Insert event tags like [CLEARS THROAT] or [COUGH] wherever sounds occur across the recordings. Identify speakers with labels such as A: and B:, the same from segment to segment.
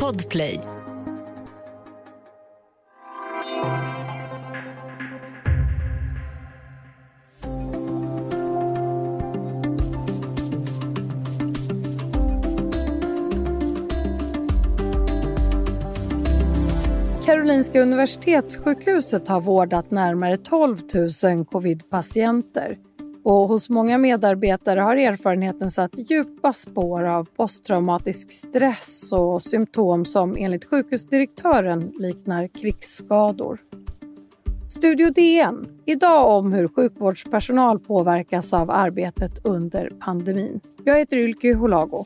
A: Podplay.
B: Karolinska Universitetssjukhuset har vårdat närmare 12 000 covidpatienter. Och hos många medarbetare har erfarenheten satt djupa spår av posttraumatisk stress och symptom som enligt sjukhusdirektören liknar krigsskador. Studio DN. Idag om hur sjukvårdspersonal påverkas av arbetet under pandemin. Jag heter Ylke Holago.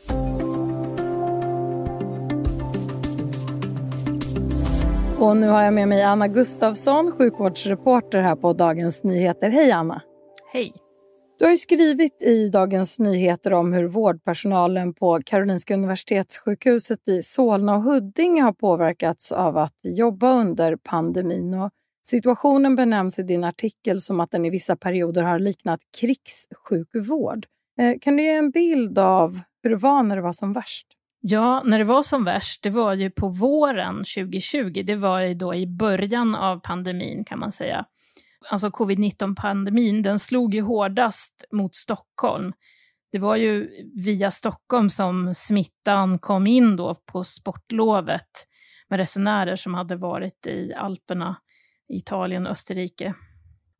B: Och nu har jag med mig Anna Gustafsson, sjukvårdsreporter här på Dagens Nyheter. Hej Anna!
C: Hej!
B: Du har skrivit i Dagens Nyheter om hur vårdpersonalen på Karolinska Universitetssjukhuset i Solna och Huddinge har påverkats av att jobba under pandemin. Och situationen benämns i din artikel som att den i vissa perioder har liknat krigssjukvård. Eh, kan du ge en bild av hur det var när det var som värst?
C: Ja, när det var som värst, det var ju på våren 2020. Det var ju då i början av pandemin kan man säga. Alltså covid-19-pandemin, den slog ju hårdast mot Stockholm. Det var ju via Stockholm som smittan kom in då på sportlovet med resenärer som hade varit i Alperna, Italien och Österrike.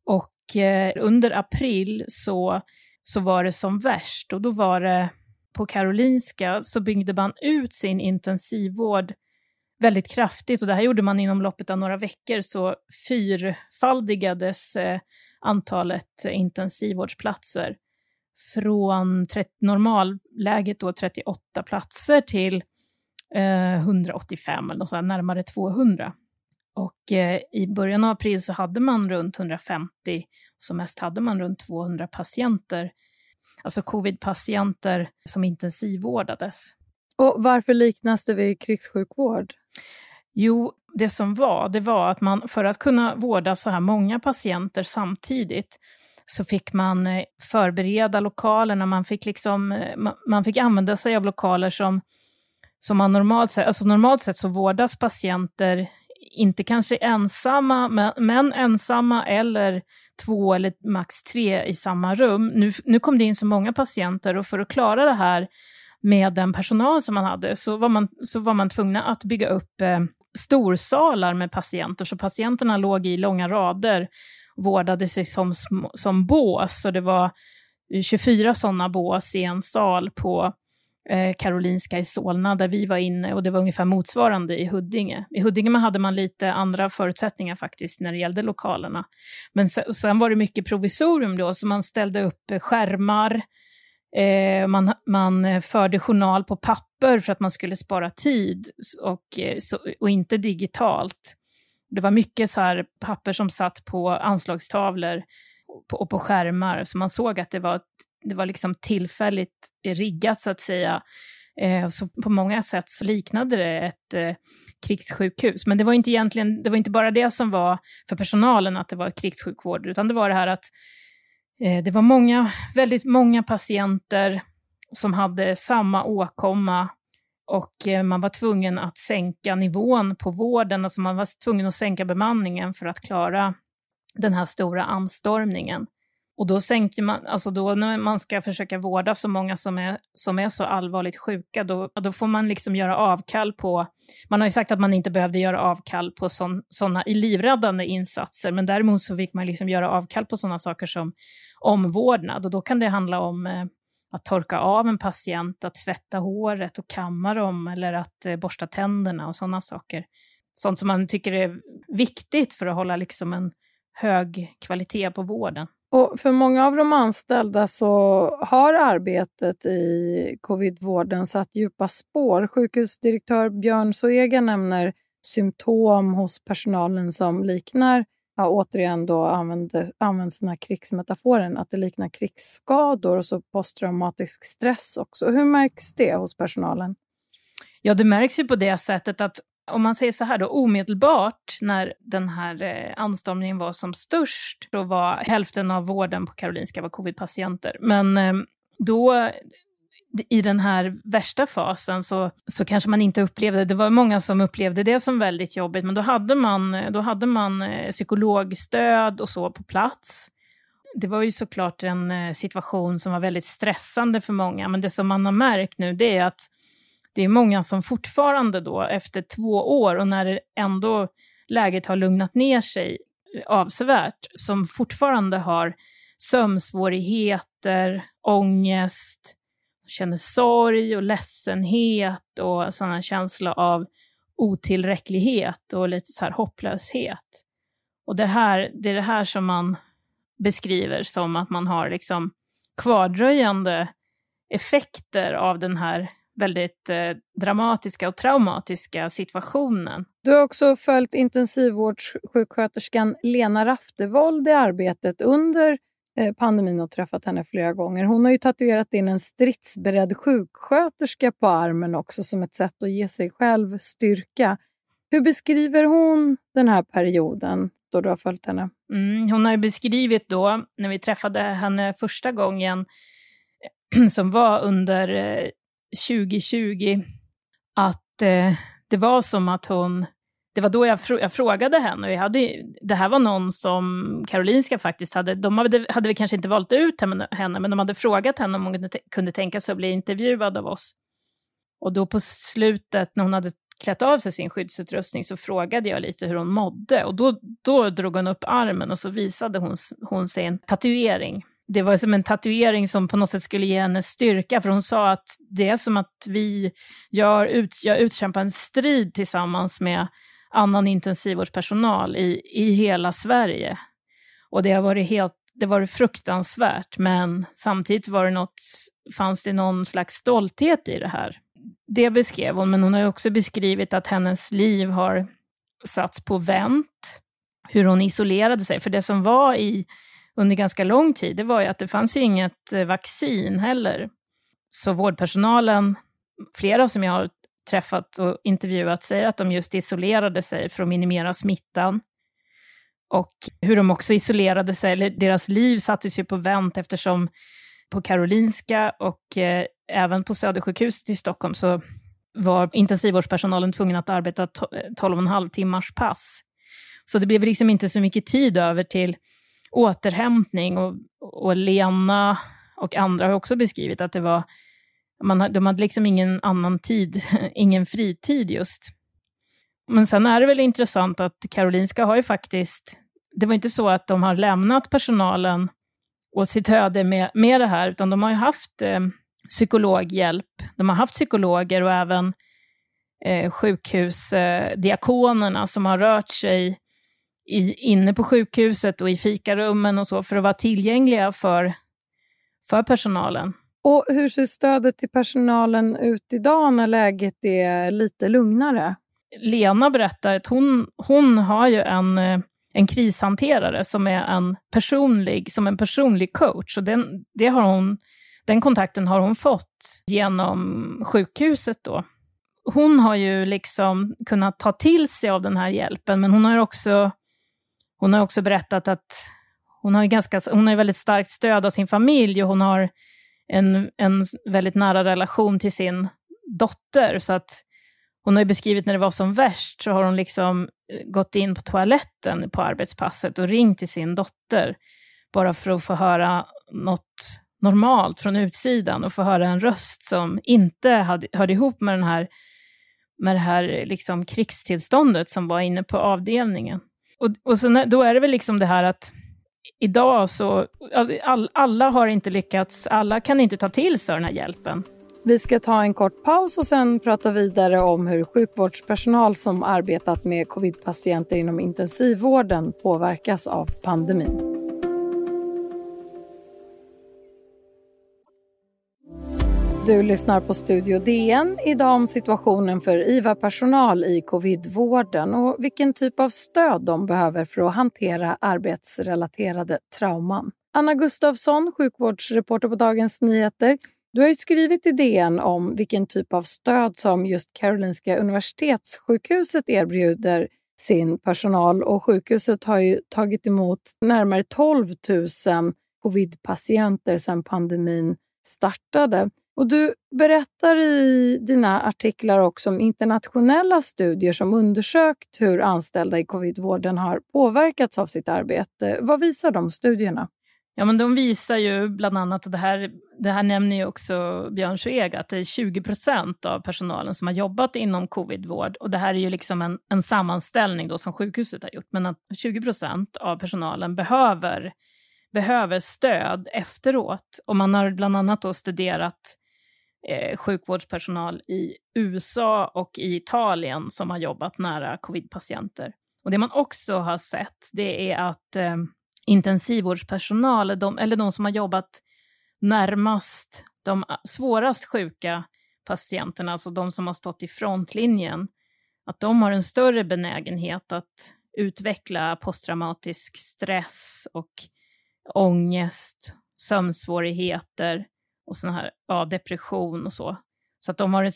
C: Och eh, under april så, så var det som värst och då var det på Karolinska så byggde man ut sin intensivvård väldigt kraftigt och det här gjorde man inom loppet av några veckor så fyrfaldigades eh, antalet eh, intensivvårdsplatser från normalläget då 38 platser till eh, 185 eller något sånt, närmare 200. Och eh, i början av april så hade man runt 150, som mest hade man runt 200 patienter alltså covid-patienter som intensivvårdades.
B: Och varför liknas det vid krigssjukvård?
C: Jo, det som var, det var att man för att kunna vårda så här många patienter samtidigt så fick man eh, förbereda lokalerna, man fick, liksom, eh, man fick använda sig av lokaler som, som man normalt sett, alltså normalt sett så vårdas patienter inte kanske ensamma, men, men ensamma eller två eller max tre i samma rum. Nu, nu kom det in så många patienter och för att klara det här med den personal som man hade så var man, så var man tvungna att bygga upp eh, storsalar med patienter, så patienterna låg i långa rader och vårdade sig som, som bås. Så det var 24 sådana bås i en sal på Eh, Karolinska i Solna där vi var inne och det var ungefär motsvarande i Huddinge. I Huddinge hade man lite andra förutsättningar faktiskt när det gällde lokalerna. Men sen, sen var det mycket provisorium då, så man ställde upp skärmar, eh, Eh, man, man eh, förde journal på papper för att man skulle spara tid och, eh, så, och inte digitalt. Det var mycket så här papper som satt på anslagstavlor och på skärmar, så man såg att det var det var liksom tillfälligt riggat så att säga. Eh, så på många sätt så liknade det ett eh, krigssjukhus. Men det var inte egentligen, det var inte bara det som var för personalen att det var krigssjukvård, utan det var det här att Eh, det var många, väldigt många patienter som hade samma åkomma och eh, man var tvungen att sänka nivån på vården, alltså man var tvungen att sänka bemanningen för att klara den här stora anstormningen. Och då sänker man, alltså då när man ska försöka vårda så många som är, som är så allvarligt sjuka, då, då får man liksom göra avkall på, man har ju sagt att man inte behövde göra avkall på sådana livräddande insatser, men däremot så fick man liksom göra avkall på sådana saker som omvårdnad. Och då kan det handla om eh, att torka av en patient, att tvätta håret och kamma dem, eller att eh, borsta tänderna och sådana saker. Sånt som man tycker är viktigt för att hålla liksom en hög kvalitet på vården.
B: Och för många av de anställda så har arbetet i covidvården satt djupa spår. Sjukhusdirektör Björn Soega nämner symptom hos personalen som liknar, ja, återigen då använder, används den här krigsmetaforen, att det liknar krigsskador och så posttraumatisk stress också. Hur märks det hos personalen?
C: Ja, det märks ju på det sättet att om man säger så här då, omedelbart när den här eh, anstormningen var som störst, då var hälften av vården på Karolinska var covidpatienter. Men eh, då, i den här värsta fasen så, så kanske man inte upplevde, det var många som upplevde det som väldigt jobbigt, men då hade man, då hade man eh, psykologstöd och så på plats. Det var ju såklart en situation som var väldigt stressande för många, men det som man har märkt nu det är att det är många som fortfarande då, efter två år och när ändå läget har lugnat ner sig avsevärt, som fortfarande har sömnsvårigheter, ångest, känner sorg och ledsenhet och sådana känsla av otillräcklighet och lite så här hopplöshet. Och det, här, det är det här som man beskriver som att man har liksom kvardröjande effekter av den här väldigt eh, dramatiska och traumatiska situationen.
B: Du har också följt intensivvårdssjuksköterskan Lena Raftevold i arbetet under eh, pandemin och träffat henne flera gånger. Hon har ju tatuerat in en stridsberedd sjuksköterska på armen också som ett sätt att ge sig själv styrka. Hur beskriver hon den här perioden då du har följt henne?
C: Mm, hon har beskrivit då, när vi träffade henne första gången, [CLEARS THROAT] som var under eh, 2020 att eh, det var som att hon, det var då jag, fr jag frågade henne, och jag hade, det här var någon som Karolinska faktiskt hade, de hade, hade vi kanske inte valt ut henne, men de hade frågat henne om hon kunde, kunde tänka sig att bli intervjuad av oss. Och då på slutet, när hon hade klätt av sig sin skyddsutrustning, så frågade jag lite hur hon mådde. Och då, då drog hon upp armen och så visade hon, hon sin tatuering det var som en tatuering som på något sätt skulle ge henne styrka, för hon sa att det är som att vi gör ut, jag utkämpar en strid tillsammans med annan intensivvårdspersonal i, i hela Sverige. Och det har varit helt det var fruktansvärt, men samtidigt var det något, fanns det någon slags stolthet i det här. Det beskrev hon, men hon har också beskrivit att hennes liv har satts på vänt, hur hon isolerade sig. För det som var i under ganska lång tid, det var ju att det fanns ju inget eh, vaccin heller. Så vårdpersonalen, flera som jag har träffat och intervjuat, säger att de just isolerade sig för att minimera smittan. Och hur de också isolerade sig, eller deras liv sattes ju på vänt eftersom på Karolinska och eh, även på Södersjukhuset i Stockholm så var intensivvårdspersonalen tvungen att arbeta 12,5 eh, timmars pass. Så det blev liksom inte så mycket tid över till återhämtning. Och, och Lena och andra har också beskrivit att det var, man, de hade liksom ingen annan tid, [LAUGHS] ingen fritid just. Men sen är det väl intressant att Karolinska har ju faktiskt, det var inte så att de har lämnat personalen åt sitt öde med, med det här, utan de har ju haft eh, psykologhjälp. De har haft psykologer och även eh, sjukhusdiakonerna eh, som har rört sig i, inne på sjukhuset och i fikarummen och så för att vara tillgängliga för, för personalen.
B: Och hur ser stödet till personalen ut idag när läget är lite lugnare?
C: Lena berättar att hon, hon har ju en, en krishanterare som är en personlig, som en personlig coach. Och den, det har hon, den kontakten har hon fått genom sjukhuset då. Hon har ju liksom kunnat ta till sig av den här hjälpen, men hon har också hon har också berättat att hon har, ganska, hon har väldigt starkt stöd av sin familj och hon har en, en väldigt nära relation till sin dotter. Så att hon har beskrivit när det var som värst så har hon liksom eh, gått in på toaletten på arbetspasset och ringt till sin dotter bara för att få höra något normalt från utsidan och få höra en röst som inte hade, hörde ihop med, den här, med det här liksom krigstillståndet som var inne på avdelningen. Och, och sen, då är det väl liksom det här att idag så, all, alla har inte lyckats, alla kan inte ta till sig den här hjälpen.
B: Vi ska ta en kort paus och sen prata vidare om hur sjukvårdspersonal som arbetat med covidpatienter inom intensivvården påverkas av pandemin. Du lyssnar på Studio DN idag om situationen för IVA-personal i covidvården och vilken typ av stöd de behöver för att hantera arbetsrelaterade trauman. Anna Gustafsson, sjukvårdsreporter på Dagens Nyheter. Du har skrivit i DN om vilken typ av stöd som just Karolinska Universitetssjukhuset erbjuder sin personal och sjukhuset har ju tagit emot närmare 12 000 covidpatienter sedan pandemin startade. Och du berättar i dina artiklar också om internationella studier som undersökt hur anställda i covidvården har påverkats av sitt arbete. Vad visar de studierna?
C: Ja, men de visar ju bland annat, och det här, det här nämner ju också Björn Sveg, att det är 20 procent av personalen som har jobbat inom covidvård. Och det här är ju liksom en, en sammanställning då som sjukhuset har gjort, men att 20 procent av personalen behöver, behöver stöd efteråt. Och man har bland annat då studerat eh, sjukvårdspersonal i USA och i Italien som har jobbat nära covidpatienter. Och det man också har sett, det är att eh, intensivvårdspersonal, de, eller de som har jobbat närmast de ah, svårast sjuka patienterna, alltså de som har stått i frontlinjen, att de har en större benägenhet att utveckla posttraumatisk stress och ångest, sömnsvårigheter och sån här, ja, depression och så. Så att de har ett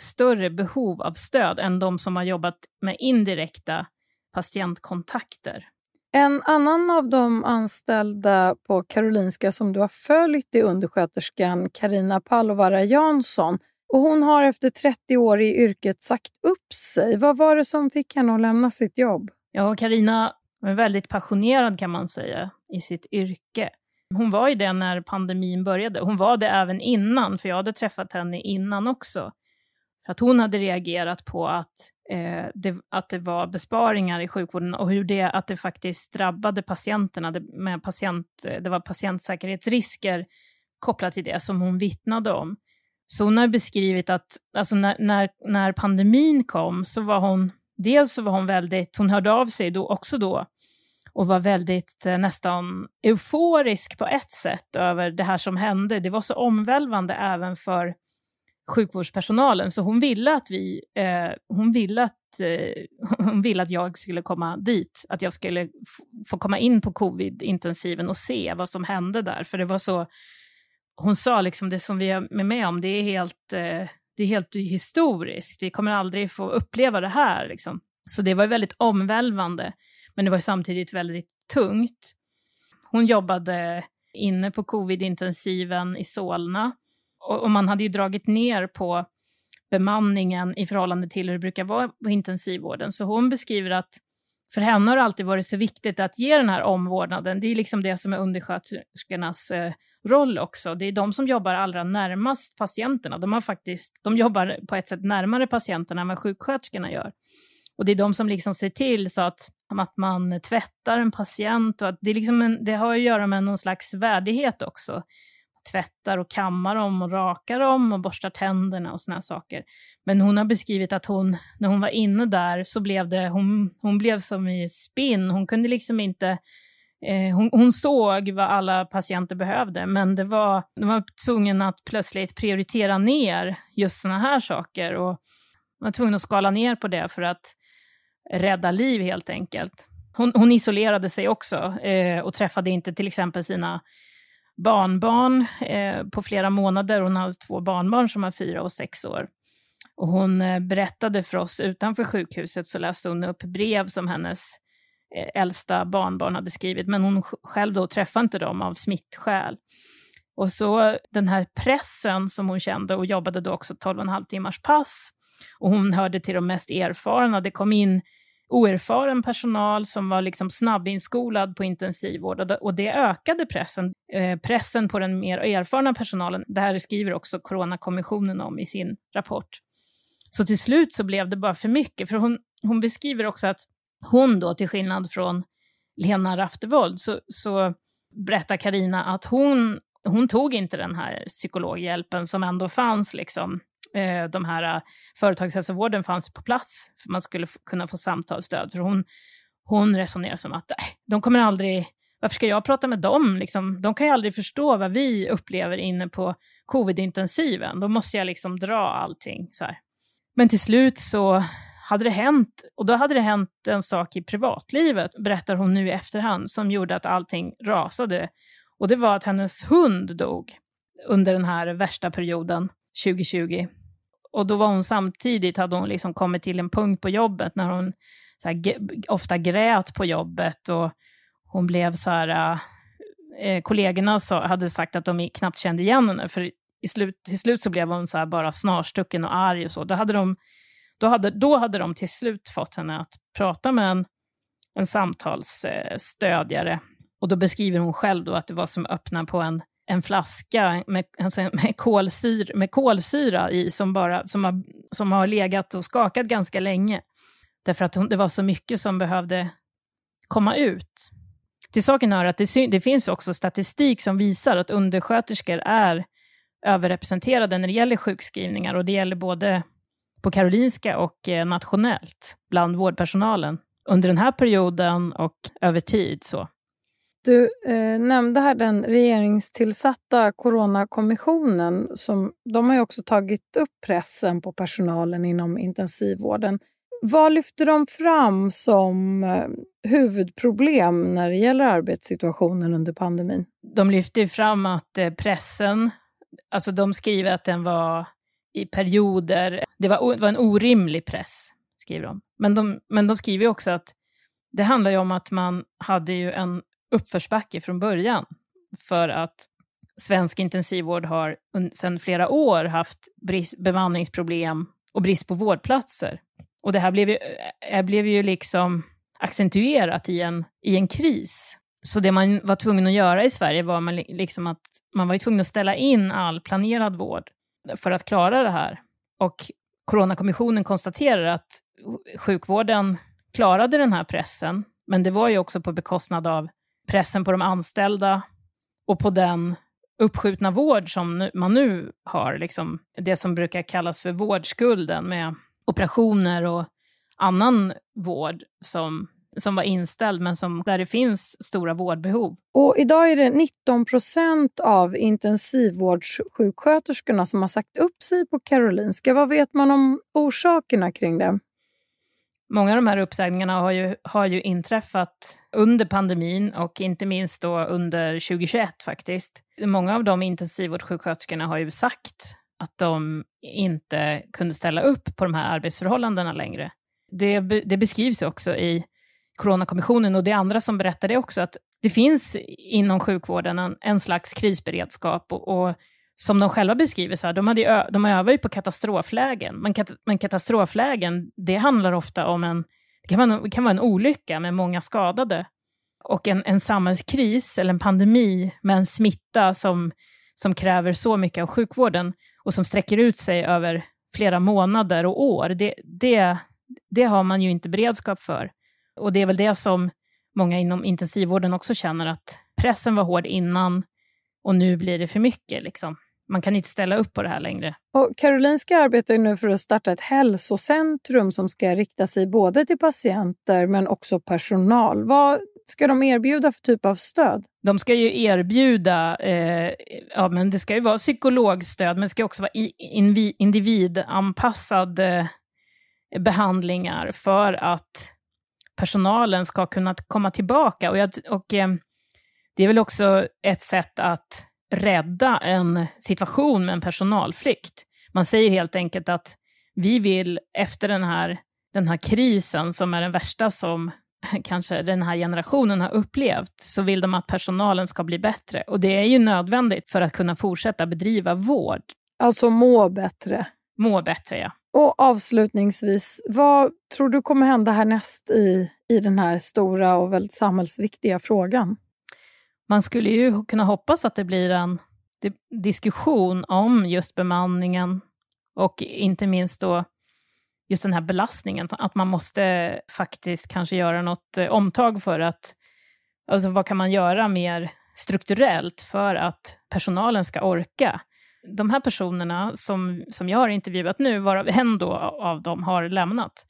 C: större behov av stöd än de som har jobbat med indirekta patientkontakter.
B: En annan av de anställda på Karolinska som du har följt är undersköterskan Karina Palovara Jansson. Och hon har efter 30 år i yrket sagt upp sig. Vad var det som fick henne att lämna sitt jobb?
C: Ja, Karina är väldigt passionerad kan man säga i sitt yrke. Hon var ju det när pandemin började. Hon var det även innan, för jag hade träffat henne innan också. För att hon hade reagerat på att, eh, det, att det var besparingar i sjukvården och hur det, att det faktiskt drabbade patienterna. Det, med patient, eh, det var patientsäkerhetsrisker kopplat till det som hon vittnade om. Så hon har beskrivit att alltså när, när, när pandemin kom så var hon, dels så var hon väldigt, hon hörde av sig då också då och var väldigt eh, nästan euforisk på ett sätt över det här som hände. Det var så omvälvande även för sjukvårdspersonalen, så hon ville att vi, eh, hon ville att, eh, [LAUGHS] hon ville att jag skulle komma dit, att jag skulle få komma in på covid-intensiven och se vad som hände där, för det var så, hon sa liksom det som vi är med om, det är helt, eh, det är helt historiskt, vi kommer aldrig få uppleva det här. Liksom. Så det var väldigt omvälvande, men det var samtidigt väldigt tungt. Hon jobbade inne på covid-intensiven i Solna och, och man hade ju dragit ner på bemanningen i förhållande till hur det brukar vara på intensivvården. Så hon beskriver att för henne har det alltid varit så viktigt att ge den här omvårdnaden. Det är liksom det som är undersköterskornas eh, roll också. Det är de som jobbar allra närmast patienterna. De, har faktiskt, de jobbar på ett sätt närmare patienterna än vad sjuksköterskorna gör. Och det är de som liksom ser till så att, att man tvättar en patient. Och att det, är liksom en, det har att göra med någon slags värdighet också tvättar och kammar dem och rakar dem och borstar tänderna och såna saker. Men hon har beskrivit att hon, när hon var inne där så blev det, hon, hon blev som i spinn. Hon kunde liksom inte, eh, hon, hon, såg vad alla patienter behövde, men det var, de var tvungen att plötsligt prioritera ner just såna här saker och var tvungen att skala ner på det för att rädda liv helt enkelt. Hon, hon isolerade sig också eh, och träffade inte till exempel sina barnbarn eh, på flera månader. Hon hade två barnbarn som var fyra och sex år. Och hon eh, berättade för oss utanför sjukhuset, så läste hon upp brev som hennes eh, äldsta barnbarn hade skrivit, men hon själv då träffade inte dem av smittskäl. Och så den här pressen som hon kände och jobbade då också 12,5 timmars pass. Och hon hörde till de mest erfarna. Det kom in oerfaren personal som var liksom snabbinskolad på intensivvård och det ökade pressen, eh, pressen på den mer erfarna personalen. Det här skriver också Coronakommissionen om i sin rapport. Så till slut så blev det bara för mycket, för hon, hon beskriver också att hon då, till skillnad från Lena Raftevold, så, så berättar Karina att hon, hon tog inte den här psykologhjälpen som ändå fanns liksom eh, de här eh, företagshälsovården fanns på plats, för man skulle kunna få samtalsstöd. För hon, hon resonerar som att nej, de kommer aldrig, varför ska jag prata med dem? Liksom, de kan ju aldrig förstå vad vi upplever inne på covid-intensiven. Då måste jag liksom dra allting. Så här. Men till slut så hade det hänt, och då hade det hänt en sak i privatlivet, berättar hon nu i efterhand, som gjorde att allting rasade. Och det var att hennes hund dog under den här värsta perioden, 2020. Och då var hon samtidigt, hade hon liksom kommit till en punkt på jobbet när hon så här, ofta grät på jobbet och hon blev så här, äh, eh, kollegorna så, hade sagt att de knappt kände igen henne, för i slut, till slut så blev hon så bara snarstucken och arg och så. Då hade, de, då, hade, då hade de till slut fått henne att prata med en, en samtalsstödjare. Och då beskriver hon själv då att det var som att öppna på en, en flaska med, alltså med, kolsyra, med kolsyra i som, bara, som, har, som har legat och skakat ganska länge. Därför att det var så mycket som behövde komma ut. Till saken hör att det, det finns också statistik som visar att undersköterskor är överrepresenterade när det gäller sjukskrivningar och det gäller både på Karolinska och eh, nationellt bland vårdpersonalen under den här perioden och över tid. Så.
B: Du eh, nämnde här den regeringstillsatta Coronakommissionen. Som, de har ju också tagit upp pressen på personalen inom intensivvården. Vad lyfter de fram som eh, huvudproblem när det gäller arbetssituationen under pandemin?
C: De lyfter fram att eh, pressen, alltså de skriver att den var i perioder, det var, det var en orimlig press, skriver de. Men, de. men de skriver också att det handlar ju om att man hade ju en uppförsbacke från början. För att svensk intensivvård har sedan flera år haft brist, bemanningsproblem och brist på vårdplatser. Och det här blev ju, eh, eh, blev ju liksom accentuerat i en, i en kris. Så det man var tvungen att göra i Sverige var man liksom att man var tvungen att ställa in all planerad vård för att klara det här. Och Coronakommissionen konstaterar att sjukvården klarade den här pressen, men det var ju också på bekostnad av pressen på de anställda och på den uppskjutna vård som man nu har, liksom det som brukar kallas för vårdskulden med operationer och annan vård som, som var inställd, men som, där det finns stora vårdbehov.
B: Och idag är det 19 procent av intensivvårdssjuksköterskorna som har sagt upp sig på Karolinska. Vad vet man om orsakerna kring det?
C: Många av de här uppsägningarna har ju, har ju inträffat under pandemin och inte minst då under 2021 faktiskt. Många av de intensivvårdssjuksköterskorna har ju sagt att de inte kunde ställa upp på de här arbetsförhållandena längre. Det, det beskrivs också i Coronakommissionen och det är andra som berättar det också, att det finns inom sjukvården en, en slags krisberedskap och, och som de själva beskriver, så här, de, hade, de övar ju på katastroflägen. Men, kat, men katastroflägen, det handlar ofta om en, det kan, vara, en, kan vara en olycka med många skadade. Och en, en samhällskris eller en pandemi med en smitta som, som kräver så mycket av sjukvården och som sträcker ut sig över flera månader och år, det, det, det har man ju inte beredskap för. Och det är väl det som många inom intensivvården också känner, att pressen var hård innan och nu blir det för mycket. Liksom man kan inte ställa upp på det här längre.
B: Och Karolinska arbetar nu för att starta ett hälsocentrum som ska rikta sig både till patienter men också personal. Vad ska de erbjuda för typ av stöd?
C: De ska ju erbjuda, eh, ja men det ska ju vara psykologstöd, men det ska också vara individanpassade behandlingar för att personalen ska kunna komma tillbaka. Och, jag, och eh, det är väl också ett sätt att rädda en situation med en personalflykt. Man säger helt enkelt att vi vill efter den här, den här krisen, som är den värsta som [LAUGHS] kanske den här generationen har upplevt, så vill de att personalen ska bli bättre. Och det är ju nödvändigt för att kunna fortsätta bedriva vård.
B: Alltså må bättre?
C: Må bättre, ja.
B: Och avslutningsvis, vad tror du kommer hända härnäst i, i den här stora och väldigt samhällsviktiga frågan?
C: Man skulle ju kunna hoppas att det blir en diskussion om just bemanningen och inte minst då just den här belastningen, att man måste faktiskt kanske göra något eh, omtag för att, alltså vad kan man göra mer strukturellt för att personalen ska orka? De här personerna som, som jag har intervjuat nu, varav en då av dem har lämnat,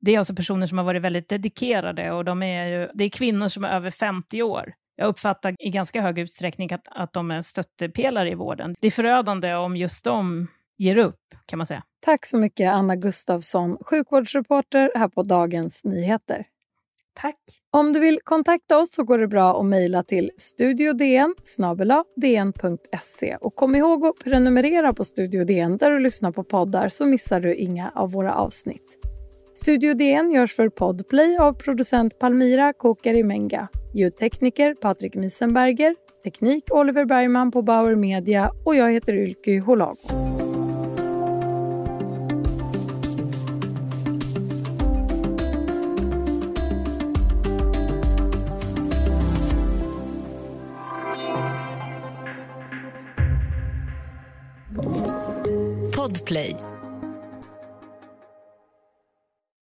C: det är alltså personer som har varit väldigt dedikerade och de är ju, det är kvinnor som är över 50 år jag uppfattar i ganska hög utsträckning att, att de är stöttepelare i vården. Det är förödande om just de ger upp, kan man säga.
B: Tack så mycket, Anna Gustafsson, sjukvårdsreporter här på Dagens Nyheter.
C: Tack.
B: Om du vill kontakta oss så går det bra att mejla till studiodn dn.se. Och kom ihåg att prenumerera på Studio DN där du lyssnar på poddar så missar du inga av våra avsnitt. Studio DN görs för Podplay av producent Palmira Kokarimenga, ljudtekniker Patrik Misenberger, Teknik Oliver Bergman på Bauer Media och jag heter Ylky Holago.